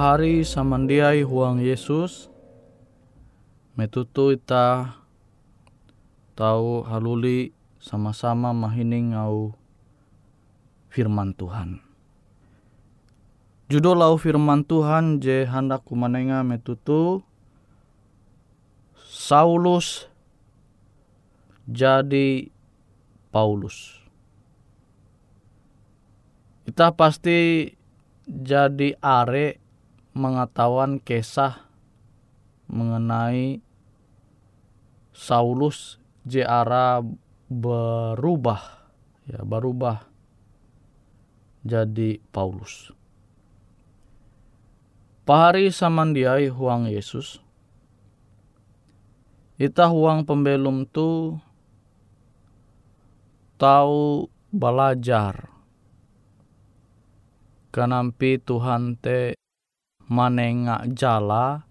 Pahari samandiai huang Yesus metutu ita tahu haluli sama-sama mahining au firman Tuhan. Judul lau firman Tuhan je hendak kumanenga metutu Saulus jadi Paulus. Kita pasti jadi are mengetahuan kisah mengenai Saulus JR berubah ya berubah jadi Paulus. Pahari samandiai huang Yesus. Ita huang pembelum tu tahu belajar. Kenampi Tuhan te manenga jala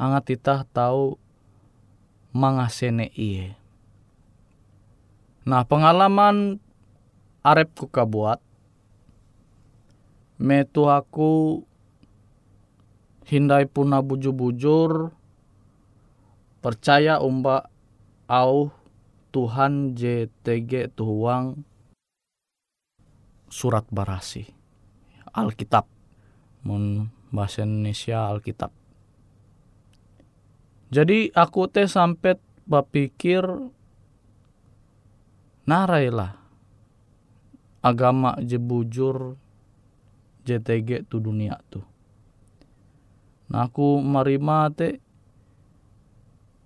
angat ita tahu mangasene iye. Nah pengalaman arep ku kabuat metu aku hindai puna bujur-bujur percaya umba au Tuhan JTG tuhuang surat barasi Alkitab mun bahasa Indonesia Alkitab jadi aku teh sampai berpikir narailah agama jebujur JTG tu dunia tuh Nah aku marima te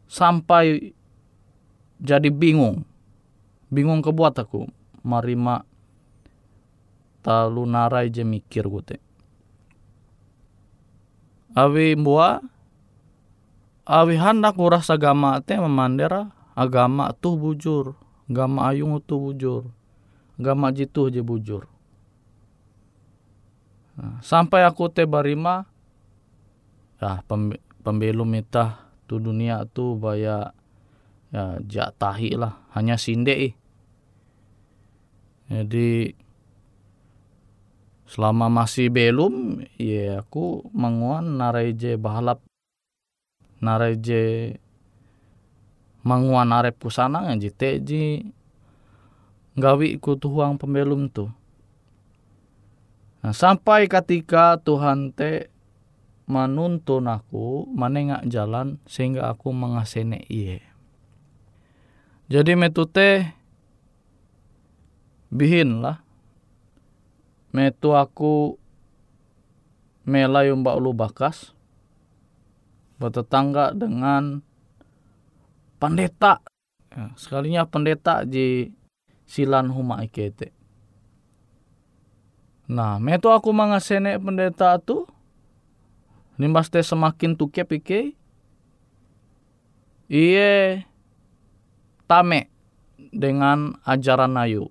sampai jadi bingung. Bingung kebuat aku marima talu narai je mikir gue te. Awi mbua awi hendak uras agama te memandera agama tuh bujur. Agama ayung tuh bujur. Agama jitu je bujur. Nah, sampai aku te barima ya pembelum mitah tu dunia tu baya ya jatahi lah hanya sinde eh. jadi selama masih belum ya aku manguan nareje bahalap nareje manguan arep kusana ngaji teji gawi ku tuhuang pembelum tu nah, sampai ketika Tuhan te manuntun aku manengak jalan sehingga aku mengasene iye. Jadi metute bihin lah. Metu aku melayum mbak ulu bakas bertetangga dengan pendeta. Ya, sekalinya pendeta di silan huma ikete. Nah, metu aku mengasene pendeta tu Nimbas teh semakin tuke pike. Iye tame dengan ajaran ayu.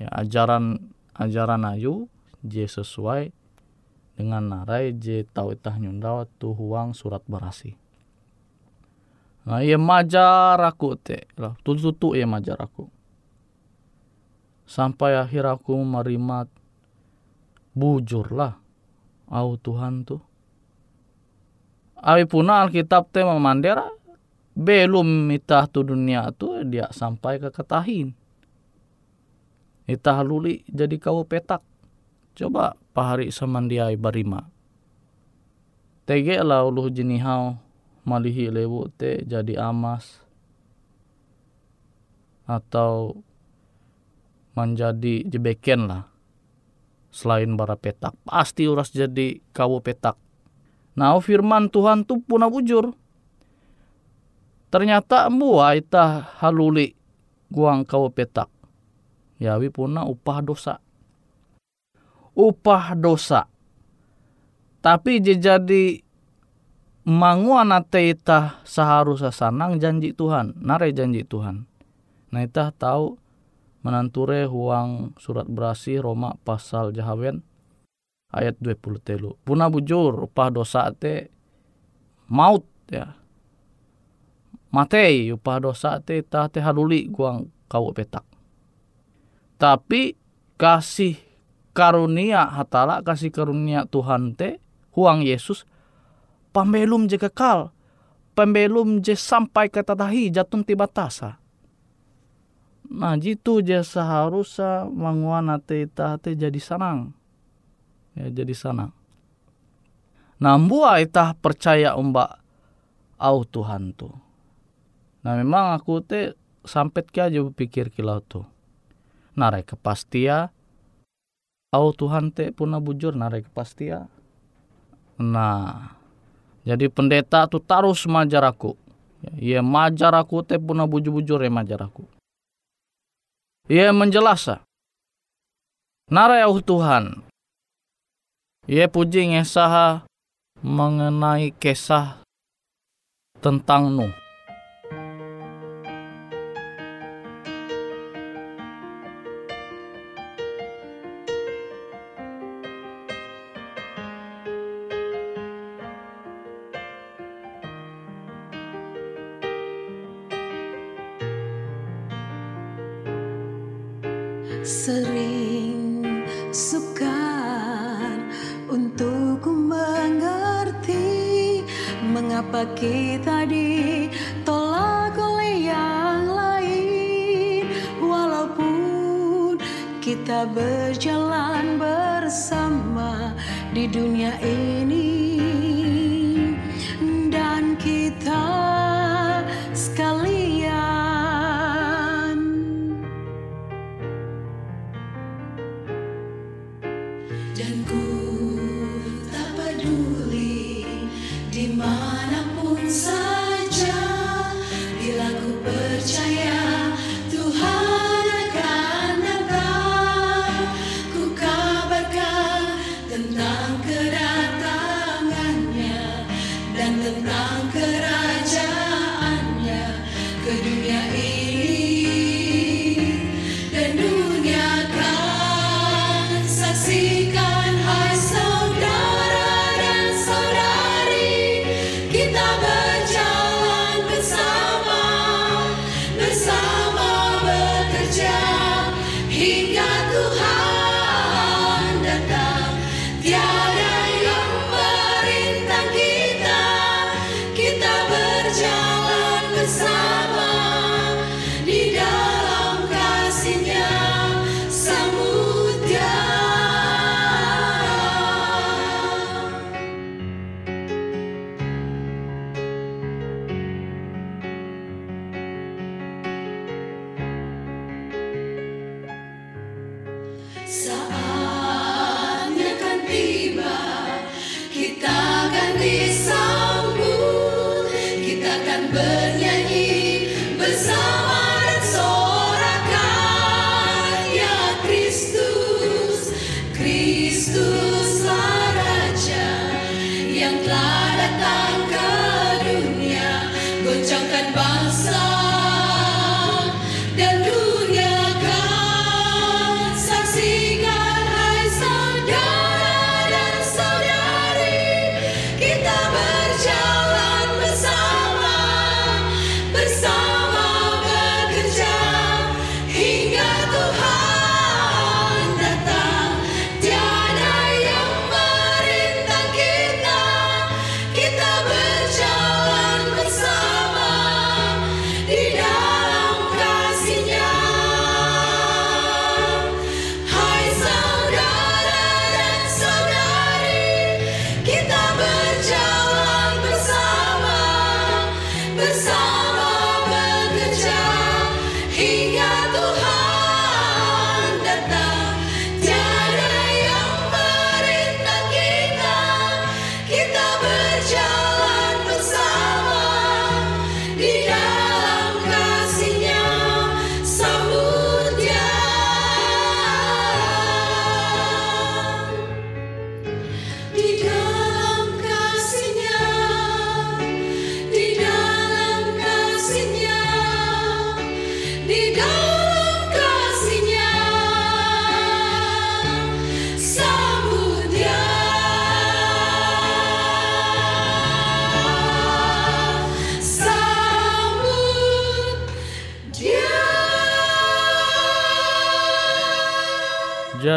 Ya, ajaran ajaran ayu je sesuai dengan narai je tau itah nyundaw tu huang surat berasi. Nah, ia majar aku te, lah tutu ia majar aku. Sampai akhir aku menerima bujur lah, au Tuhan tuh awi puna Alkitab te memandera belum mitah tu dunia tu dia sampai ke ketahin. Itah luli jadi kau petak. Coba pahari samandiai barima. Tege lah ulu jenihau malihi lewu te jadi amas. Atau menjadi jebeken lah. Selain bara petak. Pasti uras jadi kau petak Nah firman Tuhan tu puna bujur. Ternyata mbua ita haluli guang kau petak. Yawi puna upah dosa. Upah dosa. Tapi jadi manguan ate ita seharusnya sanang janji Tuhan. Nare janji Tuhan. Nah ita tahu menanture huang surat berasi Roma pasal jahawen ayat 20 telu. Puna bujur upah dosa te maut ya. Matei upah dosa te ta te haluli guang kau petak. Tapi kasih karunia hatala kasih karunia Tuhan te huang Yesus pembelum je kekal pembelum je sampai ke tatahi jatun tiba tasa. Nah jitu je seharusnya manguana te te jadi sanang. Ya jadi sanang. Nah mbua itah percaya umbak au Tuhan tu. Nah memang aku te sampet ke aja berpikir kilau tu narai kepastia. Au Tuhan te puna bujur narai kepastia. Nah jadi pendeta tu terus majar aku. Ia majar aku te puna bujur-bujur ya majar aku. Ia menjelasa. Narai au Tuhan. Ia puji ngesaha mengenai kisah tentang Nuh Sering sukar untuk mengerti mengapa kita ditolak oleh yang lain. Walaupun kita berjalan bersama di dunia ini Sa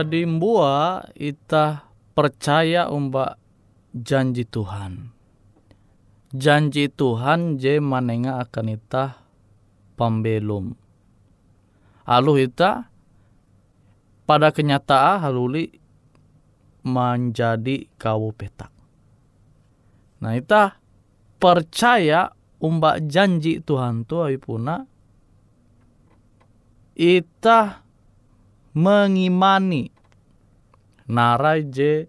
Jadi mbua ita percaya umba janji Tuhan. Janji Tuhan je manenga akan ita pambelum. Alu ita pada kenyataan haluli menjadi kau petak. Nah ita percaya umbak janji Tuhan tu puna ita mengimani narai je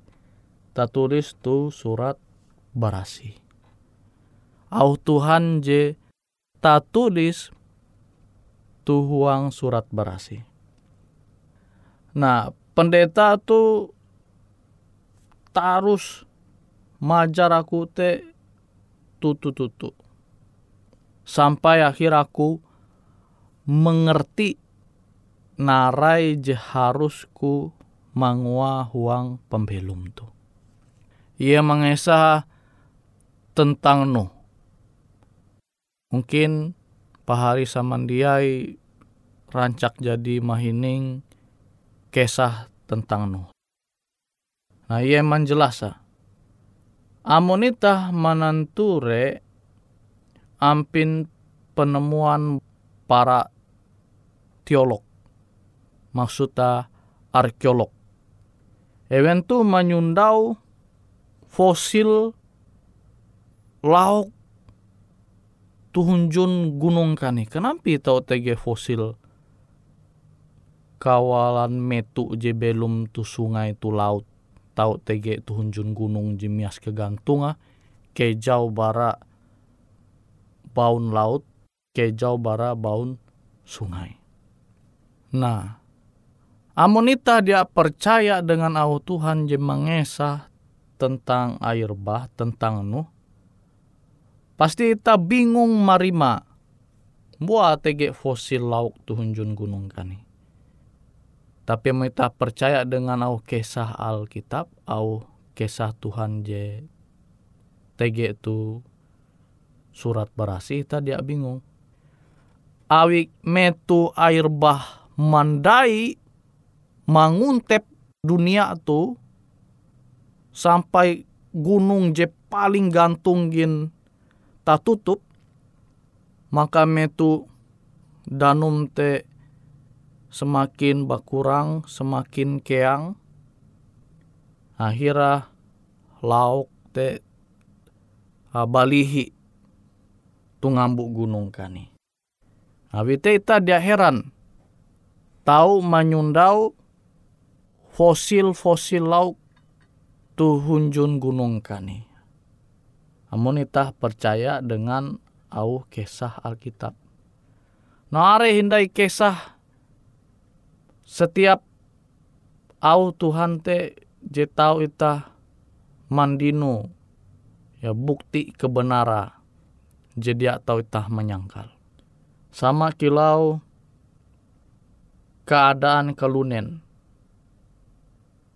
tulis tu surat barasi. Au Tuhan je tulis tu huang surat barasi. Nah, pendeta tu tarus majar aku te tutu-tutu. Sampai akhir aku mengerti narai je harusku mangua huang pembelum tu. Ia mengesah tentang Nuh. Mungkin pahari samandiai rancak jadi mahining kisah tentang Nuh. Nah ia menjelasa. Amonita mananture ampin penemuan para teolog. Maksudnya arkeolog. Ewentu menyundau fosil lauk tuhunjun gunung kani. Kenapa tau tege fosil kawalan metu je belum tu sungai tu laut tau tege tuhunjun gunung jemias kegantunga ke jauh bara baun laut ke jauh bara baun sungai. Nah, Amonita dia percaya dengan au Tuhan je mengesah tentang air bah, tentang Nuh. Pasti kita bingung marima. Buat tege fosil lauk tuhunjun gunung kani. Tapi kita percaya dengan au kisah Alkitab, au kisah Tuhan je tege tu surat berasi, kita dia bingung. Awik metu air bah mandai manguntep dunia tu sampai gunung je paling gantungin tak tutup maka metu danum te semakin bakurang semakin keang akhirnya lauk te balihi tu ngambuk gunung kani. Abi te ita dia heran tahu manyundau fosil-fosil lauk tuhunjun gunung kani. Amun itah percaya dengan au kisah Alkitab. Nare hindai kisah setiap au Tuhan te je tau itah mandino ya bukti kebenaran jadi atau itah menyangkal. Sama kilau keadaan kelunen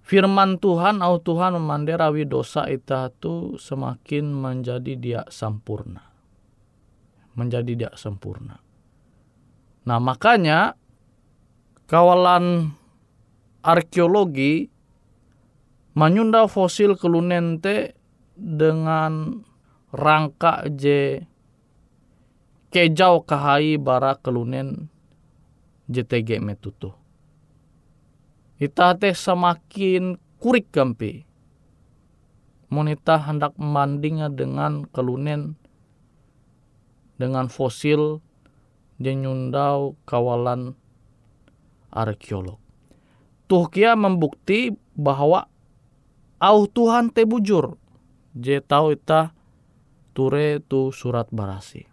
firman Tuhan au Tuhan memanderawi dosa itu tu semakin menjadi dia sempurna. Menjadi dia sempurna. Nah makanya kawalan arkeologi menyunda fosil kelunente dengan rangka je kejau kahai bara kelunen JTG metutu Ita teh semakin kurik gampi. Monita hendak membandingnya dengan kelunen dengan fosil jenyundau kawalan arkeolog. Tuh kia membukti bahwa au Tuhan te bujur. Je tahu ita ture tu surat barasi.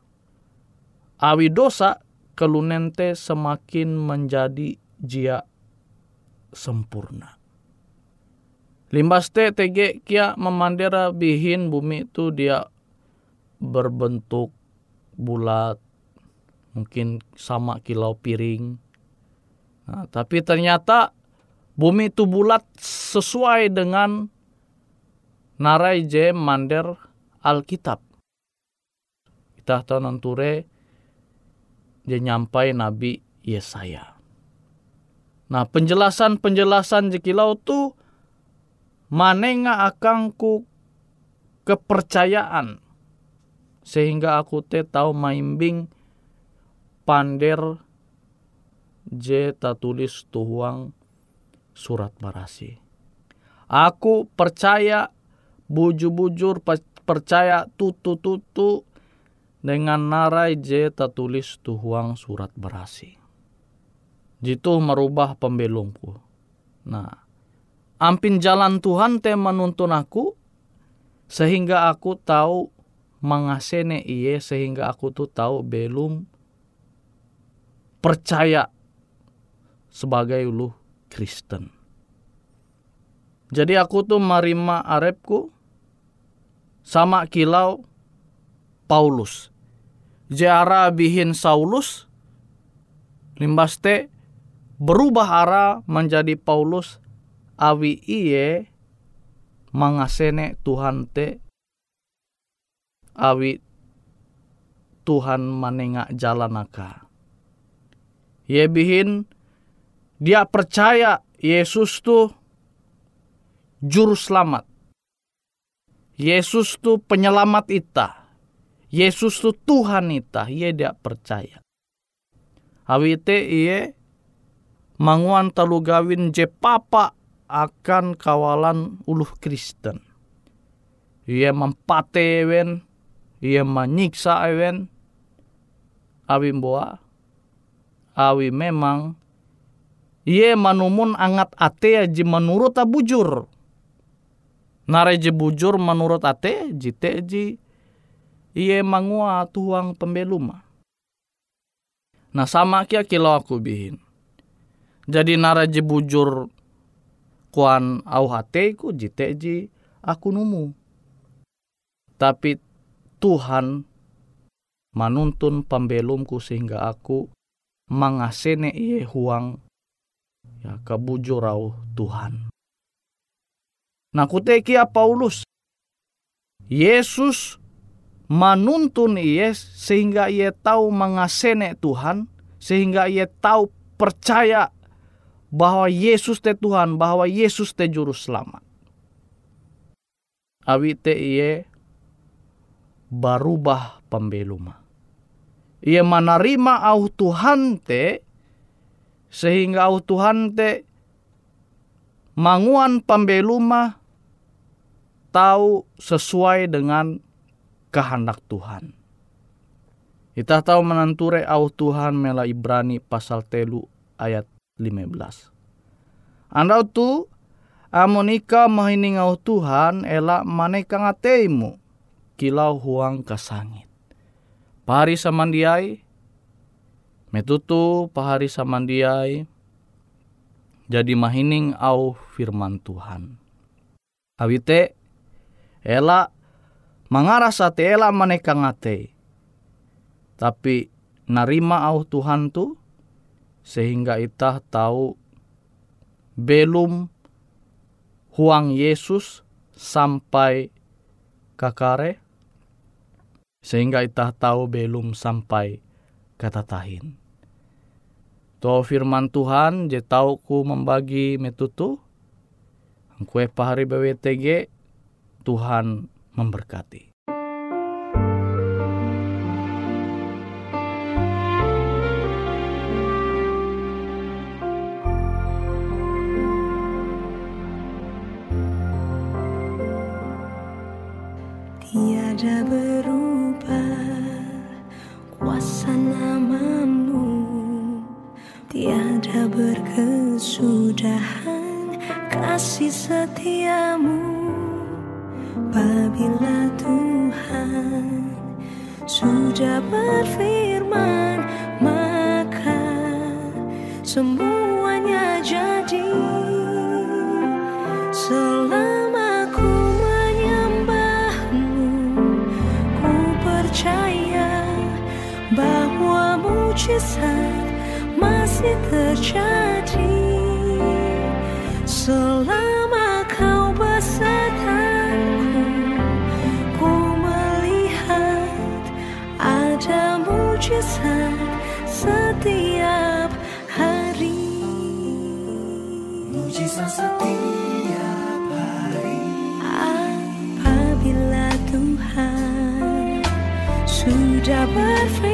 Awi dosa kelunen te semakin menjadi jia sempurna. Limbas te tege kia memandera bihin bumi itu dia berbentuk bulat, mungkin sama kilau piring. Nah, tapi ternyata bumi itu bulat sesuai dengan narai je mander Alkitab. Kita tahu nanture dia nyampai Nabi Yesaya. Nah penjelasan-penjelasan jekilau tu manenga akangku kepercayaan sehingga aku te tahu maimbing pander je tulis tuhuang surat barasi. Aku percaya bujur-bujur percaya tutu-tutu dengan narai je tulis tuhuang surat berasi. Jitu merubah pembelumku. Nah, ampin jalan Tuhan te menuntun aku sehingga aku tahu mengasene iye sehingga aku tuh tahu belum percaya sebagai ulu Kristen. Jadi aku tuh marima arepku sama kilau Paulus. Jara bihin Saulus limbaste berubah arah menjadi Paulus awi iye mangasene Tuhan te awi Tuhan manenga jalan aka. Ye bihin dia percaya Yesus tuh juru selamat. Yesus tuh penyelamat ita. Yesus tuh Tuhan ita. Ia dia percaya. Awite iye manguan talu gawin je papa akan kawalan uluh Kristen. Ia mempate ewen, ia menyiksa ewen, awi boa, awi memang ia manumun angat ate aji menurut bujur. Nare je bujur menurut ate jite ji ia mangua tuang pembeluma. Nah sama kia kilo aku bihin. Jadi nara je bujur kuan au hate ku jite ji aku numu. Tapi Tuhan manuntun pembelumku sehingga aku mangasene iye huang ya kabujur au Tuhan. Nah kutekia Paulus. Yesus manuntun iye sehingga ia tahu mengasene Tuhan sehingga ia tahu percaya bahwa Yesus te Tuhan, bahwa Yesus te juru selamat. Awi te iye barubah pembeluma. Ia menerima au Tuhan te sehingga au Tuhan te manguan pembeluma tahu sesuai dengan kehendak Tuhan. Kita tahu menanture au Tuhan mela Ibrani pasal telu ayat 15. Anda tu amonika mahiningau Tuhan elak maneka ngateimu kilau huang kasangit. Pahari samandiai metutu pahari samandiai jadi mahining au firman Tuhan. Awite ela mengarah sate ela maneka ngate. Tapi narima au Tuhan tu sehingga itah tahu belum huang Yesus sampai kakare sehingga itah tahu belum sampai kata tahin. To firman Tuhan je tahu ku membagi metutu kue pahari BWTG Tuhan memberkati. Setiamu. Bila Tuhan sudah berfirman Maka semuanya jadi. Selama ku menyembahmu Ku percaya bahwa mujizat masih terjadi setiap hari. Mujizat setiap hari. Apabila Tuhan sudah berfirman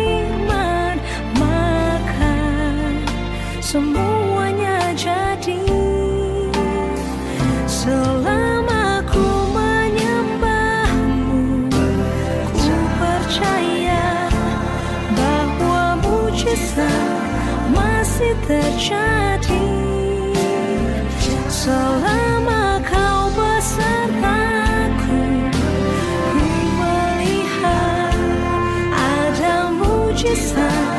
selama kau besertaku ku melihat ada mujizat